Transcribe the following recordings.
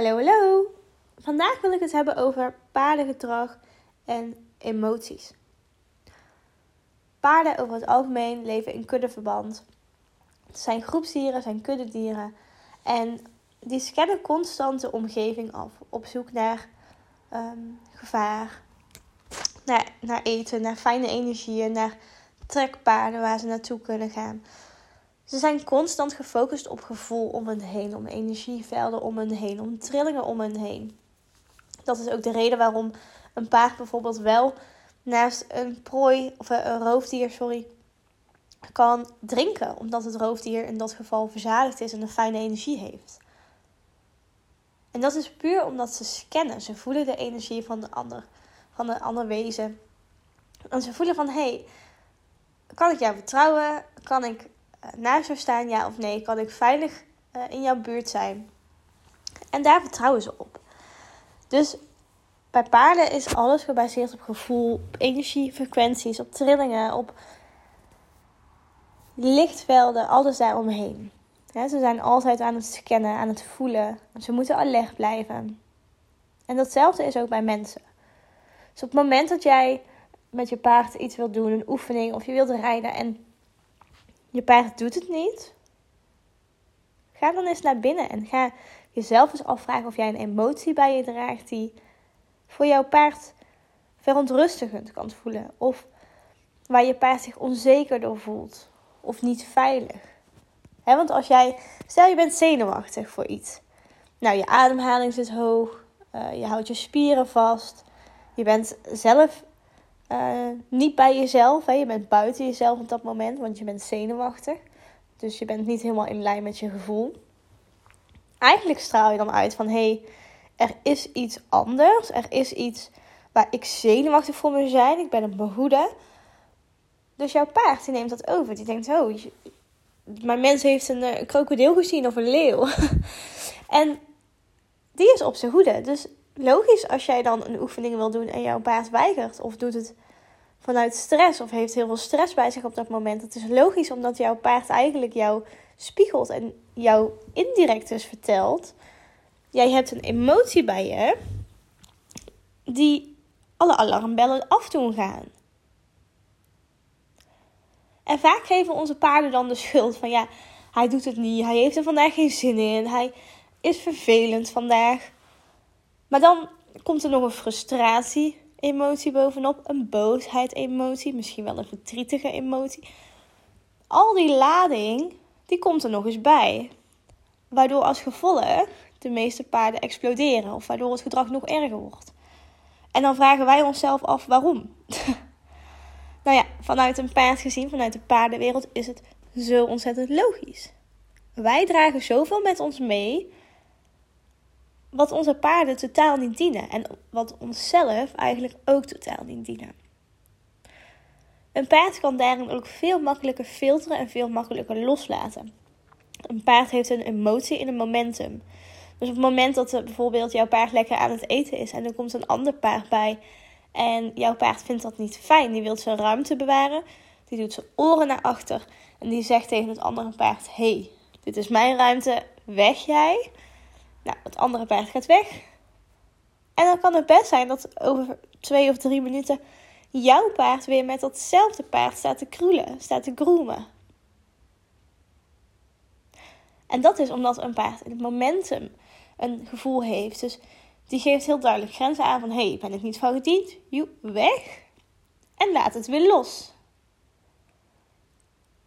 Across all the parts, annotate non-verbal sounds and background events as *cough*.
Hallo, hallo. Vandaag wil ik het hebben over paardengedrag en emoties. Paarden over het algemeen leven in kuddeverband. Het zijn groepsdieren, zijn kuddedieren. En die scannen constant de omgeving af. Op zoek naar ehm, gevaar, naar, naar eten, naar fijne energieën, naar trekpaarden waar ze naartoe kunnen gaan. Ze zijn constant gefocust op gevoel om hen heen, om energievelden om hen heen, om trillingen om hen heen. Dat is ook de reden waarom een paard bijvoorbeeld wel naast een prooi of een roofdier, sorry, kan drinken, omdat het roofdier in dat geval verzadigd is en een fijne energie heeft. En dat is puur omdat ze scannen. Ze voelen de energie van de ander, van een ander wezen. En ze voelen van, hé, hey, kan ik jou vertrouwen? Kan ik naast jou staan, ja of nee? Kan ik veilig uh, in jouw buurt zijn? En daar vertrouwen ze op. Dus bij paarden is alles gebaseerd op gevoel, op energie, frequenties, op trillingen, op lichtvelden, alles daaromheen. Ja, ze zijn altijd aan het scannen, aan het voelen. Ze moeten alert blijven. En datzelfde is ook bij mensen. Dus op het moment dat jij met je paard iets wilt doen, een oefening of je wilt rijden en je paard doet het niet, ga dan eens naar binnen en ga jezelf eens afvragen of jij een emotie bij je draagt die voor jouw paard verontrustigend kan voelen. Of waar je paard zich onzeker door voelt. Of niet veilig. want als jij, stel je bent zenuwachtig voor iets. Nou, je ademhaling zit hoog. Uh, je houdt je spieren vast. Je bent zelf uh, niet bij jezelf. Hè? Je bent buiten jezelf op dat moment, want je bent zenuwachtig. Dus je bent niet helemaal in lijn met je gevoel. Eigenlijk straal je dan uit van hey, er is iets anders. Er is iets waar ik zenuwachtig voor me zijn. Ik ben het behoeden. Dus jouw paard die neemt dat over. Die denkt, oh, mijn mens heeft een, een krokodil gezien of een leeuw. *laughs* en die is op zijn hoede. Dus logisch als jij dan een oefening wil doen en jouw paard weigert. Of doet het vanuit stress of heeft heel veel stress bij zich op dat moment. Het is logisch omdat jouw paard eigenlijk jou spiegelt en jou indirect dus vertelt jij hebt een emotie bij je die alle alarmbellen af doen gaan. En vaak geven onze paarden dan de schuld van ja, hij doet het niet, hij heeft er vandaag geen zin in, hij is vervelend vandaag. Maar dan komt er nog een frustratie-emotie bovenop, een boosheid-emotie, misschien wel een verdrietige emotie. Al die lading, die komt er nog eens bij. Waardoor als gevolg de meeste paarden exploderen of waardoor het gedrag nog erger wordt. En dan vragen wij onszelf af waarom. *laughs* nou ja, vanuit een paard gezien, vanuit de paardenwereld, is het zo ontzettend logisch. Wij dragen zoveel met ons mee wat onze paarden totaal niet dienen en wat onszelf eigenlijk ook totaal niet dienen. Een paard kan daarin ook veel makkelijker filteren en veel makkelijker loslaten. Een paard heeft een emotie in een momentum. Dus op het moment dat bijvoorbeeld jouw paard lekker aan het eten is en er komt een ander paard bij en jouw paard vindt dat niet fijn, die wil zijn ruimte bewaren, die doet zijn oren naar achter en die zegt tegen het andere paard: hey, dit is mijn ruimte, weg jij. Nou, het andere paard gaat weg. En dan kan het best zijn dat over twee of drie minuten jouw paard weer met datzelfde paard staat te kroelen, staat te groemen. En dat is omdat een paard in het momentum een gevoel heeft. Dus die geeft heel duidelijk grenzen aan van... hé, hey, ben ik niet van gediend? Joe, weg. En laat het weer los.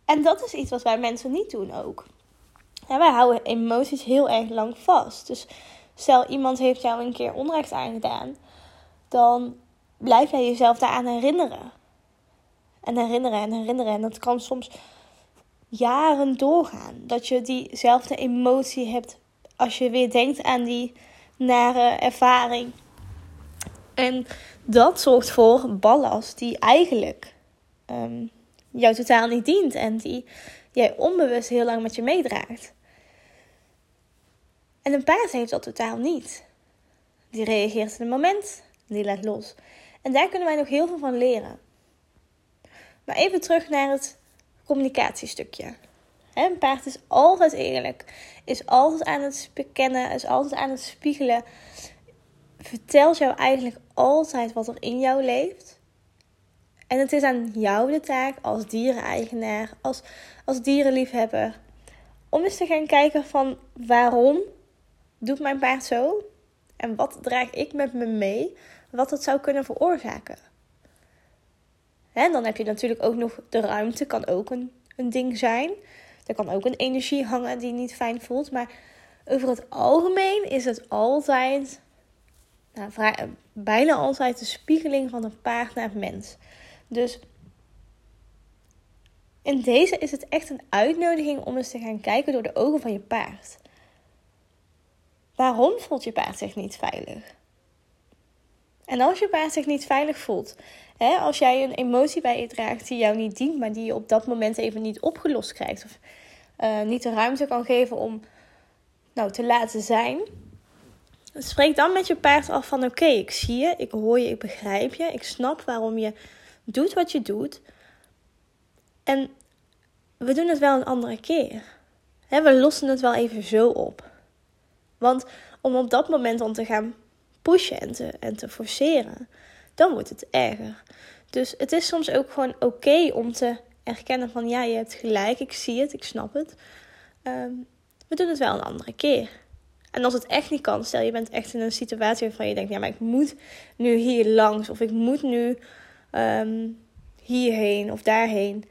En dat is iets wat wij mensen niet doen ook. En wij houden emoties heel erg lang vast. Dus stel iemand heeft jou een keer onrecht aangedaan... dan blijf jij jezelf daaraan herinneren. En herinneren en herinneren. En dat kan soms jaren doorgaan. Dat je diezelfde emotie hebt als je weer denkt aan die nare ervaring. En dat zorgt voor ballast die eigenlijk um, jou totaal niet dient en die jij onbewust heel lang met je meedraagt. En een paard heeft dat totaal niet. Die reageert in het moment, die laat los. En daar kunnen wij nog heel veel van leren. Maar even terug naar het communicatiestukje. Een paard is altijd eerlijk, is altijd aan het bekennen, is altijd aan het spiegelen. Vertelt jou eigenlijk altijd wat er in jou leeft. En het is aan jou de taak als diereneigenaar, als, als dierenliefhebber, om eens te gaan kijken van waarom doet mijn paard zo? En wat draag ik met me mee? Wat het zou kunnen veroorzaken. En dan heb je natuurlijk ook nog de ruimte, kan ook een, een ding zijn. Er kan ook een energie hangen die niet fijn voelt. Maar over het algemeen is het altijd, nou, bijna altijd de spiegeling van een paard naar het mens. Dus in deze is het echt een uitnodiging om eens te gaan kijken door de ogen van je paard. Waarom voelt je paard zich niet veilig? En als je paard zich niet veilig voelt, hè, als jij een emotie bij je draagt die jou niet dient, maar die je op dat moment even niet opgelost krijgt, of uh, niet de ruimte kan geven om nou, te laten zijn, spreek dan met je paard af van oké, ik zie je, ik hoor je, ik begrijp je, ik snap waarom je doet wat je doet. En we doen het wel een andere keer. we lossen het wel even zo op. Want om op dat moment dan te gaan pushen en te, en te forceren, dan wordt het erger. Dus het is soms ook gewoon oké om te erkennen van ja, je hebt gelijk, ik zie het, ik snap het. Ehm, we doen het wel een andere keer. En als het echt niet kan, stel je bent echt in een situatie waarvan je denkt, ja, maar ik moet nu hier langs of ik moet nu um, hierheen of daarheen.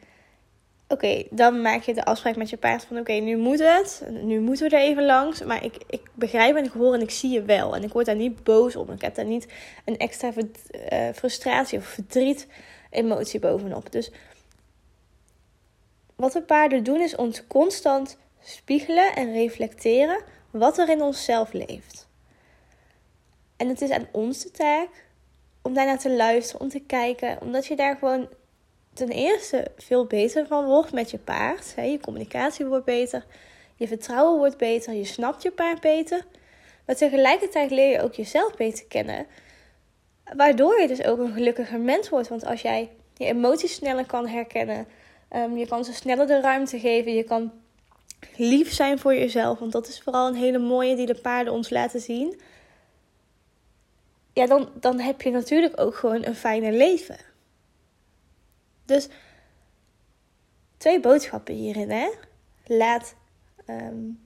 Oké, dan maak je de afspraak met je paard van oké, nu moet het. Nu moeten we er even langs. Maar ik, ik begrijp en ik hoor en ik zie je wel. En ik word daar niet boos op. Ik heb daar niet een extra uh, frustratie of verdriet emotie bovenop. Dus wat de paarden doen is ons constant spiegelen en reflecteren wat er in onszelf leeft. En het is aan ons de taak om daarnaar te luisteren, om te kijken, omdat je daar gewoon ten eerste veel beter van wordt met je paard. Je communicatie wordt beter, je vertrouwen wordt beter, je snapt je paard beter. Maar tegelijkertijd leer je ook jezelf beter kennen. Waardoor je dus ook een gelukkiger mens wordt. Want als jij je emoties sneller kan herkennen, um, je kan ze sneller de ruimte geven, je kan lief zijn voor jezelf. Want dat is vooral een hele mooie die de paarden ons laten zien. Ja, dan, dan heb je natuurlijk ook gewoon een fijne leven. Dus twee boodschappen hierin, hè? Laat um,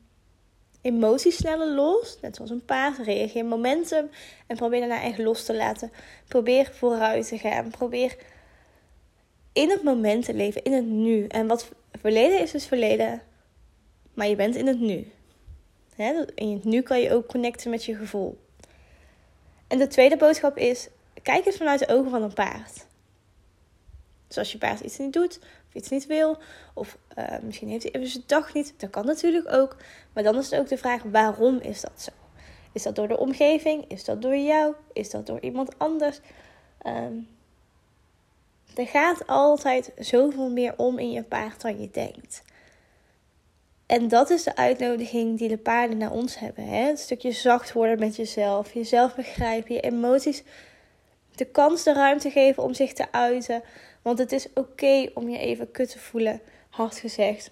emoties sneller los, net zoals een paard. Reageer momentum en probeer daarna echt los te laten. Probeer vooruit te gaan. Probeer in het moment te leven, in het nu. En wat verleden is, is verleden. Maar je bent in het nu. In het nu kan je ook connecten met je gevoel. En de tweede boodschap is: kijk eens vanuit de ogen van een paard. Dus als je paard iets niet doet, of iets niet wil, of uh, misschien heeft hij even zijn dag niet, dat kan natuurlijk ook. Maar dan is het ook de vraag: waarom is dat zo? Is dat door de omgeving? Is dat door jou? Is dat door iemand anders? Um, er gaat altijd zoveel meer om in je paard dan je denkt. En dat is de uitnodiging die de paarden naar ons hebben. Hè? Een stukje zacht worden met jezelf, jezelf begrijpen, je emoties de kans, de ruimte geven om zich te uiten. Want het is oké om je even kut te voelen, hard gezegd.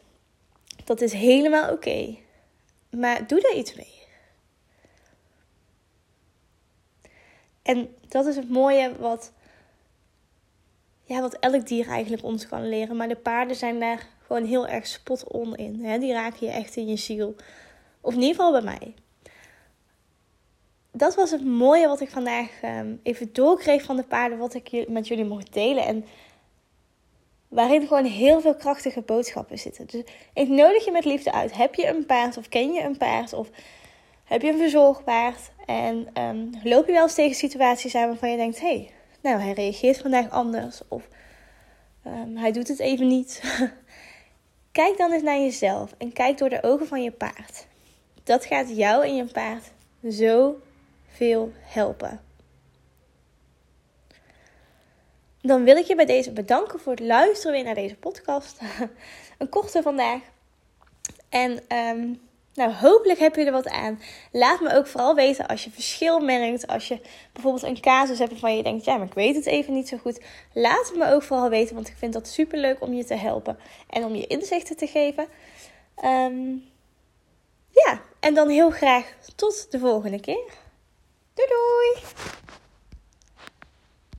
Dat is helemaal oké. Maar doe daar iets mee. En dat is het mooie wat, ja, wat elk dier eigenlijk ons kan leren. Maar de paarden zijn daar gewoon heel erg spot on in. Hè? Die raken je echt in je ziel. Of in ieder geval bij mij. Dat was het mooie wat ik vandaag um, even doorkreeg van de paarden. Wat ik met jullie mocht delen. En waarin gewoon heel veel krachtige boodschappen zitten. Dus ik nodig je met liefde uit. Heb je een paard of ken je een paard of heb je een verzorgpaard? En um, loop je wel eens tegen situaties aan waarvan je denkt... hé, hey, nou hij reageert vandaag anders of um, hij doet het even niet. *laughs* Kijk dan eens naar jezelf en kijk door de ogen van je paard. Dat gaat jou en je paard zo veel helpen. Dan wil ik je bij deze bedanken voor het luisteren weer naar deze podcast. *laughs* Een korte vandaag. En um, nou, hopelijk heb je er wat aan. Laat me ook vooral weten als je verschil merkt. Als je bijvoorbeeld een casus hebt waarvan je denkt: ja, maar ik weet het even niet zo goed. Laat het me ook vooral weten, want ik vind dat super leuk om je te helpen en om je inzichten te geven. Ehm, ja, en dan heel graag tot de volgende keer.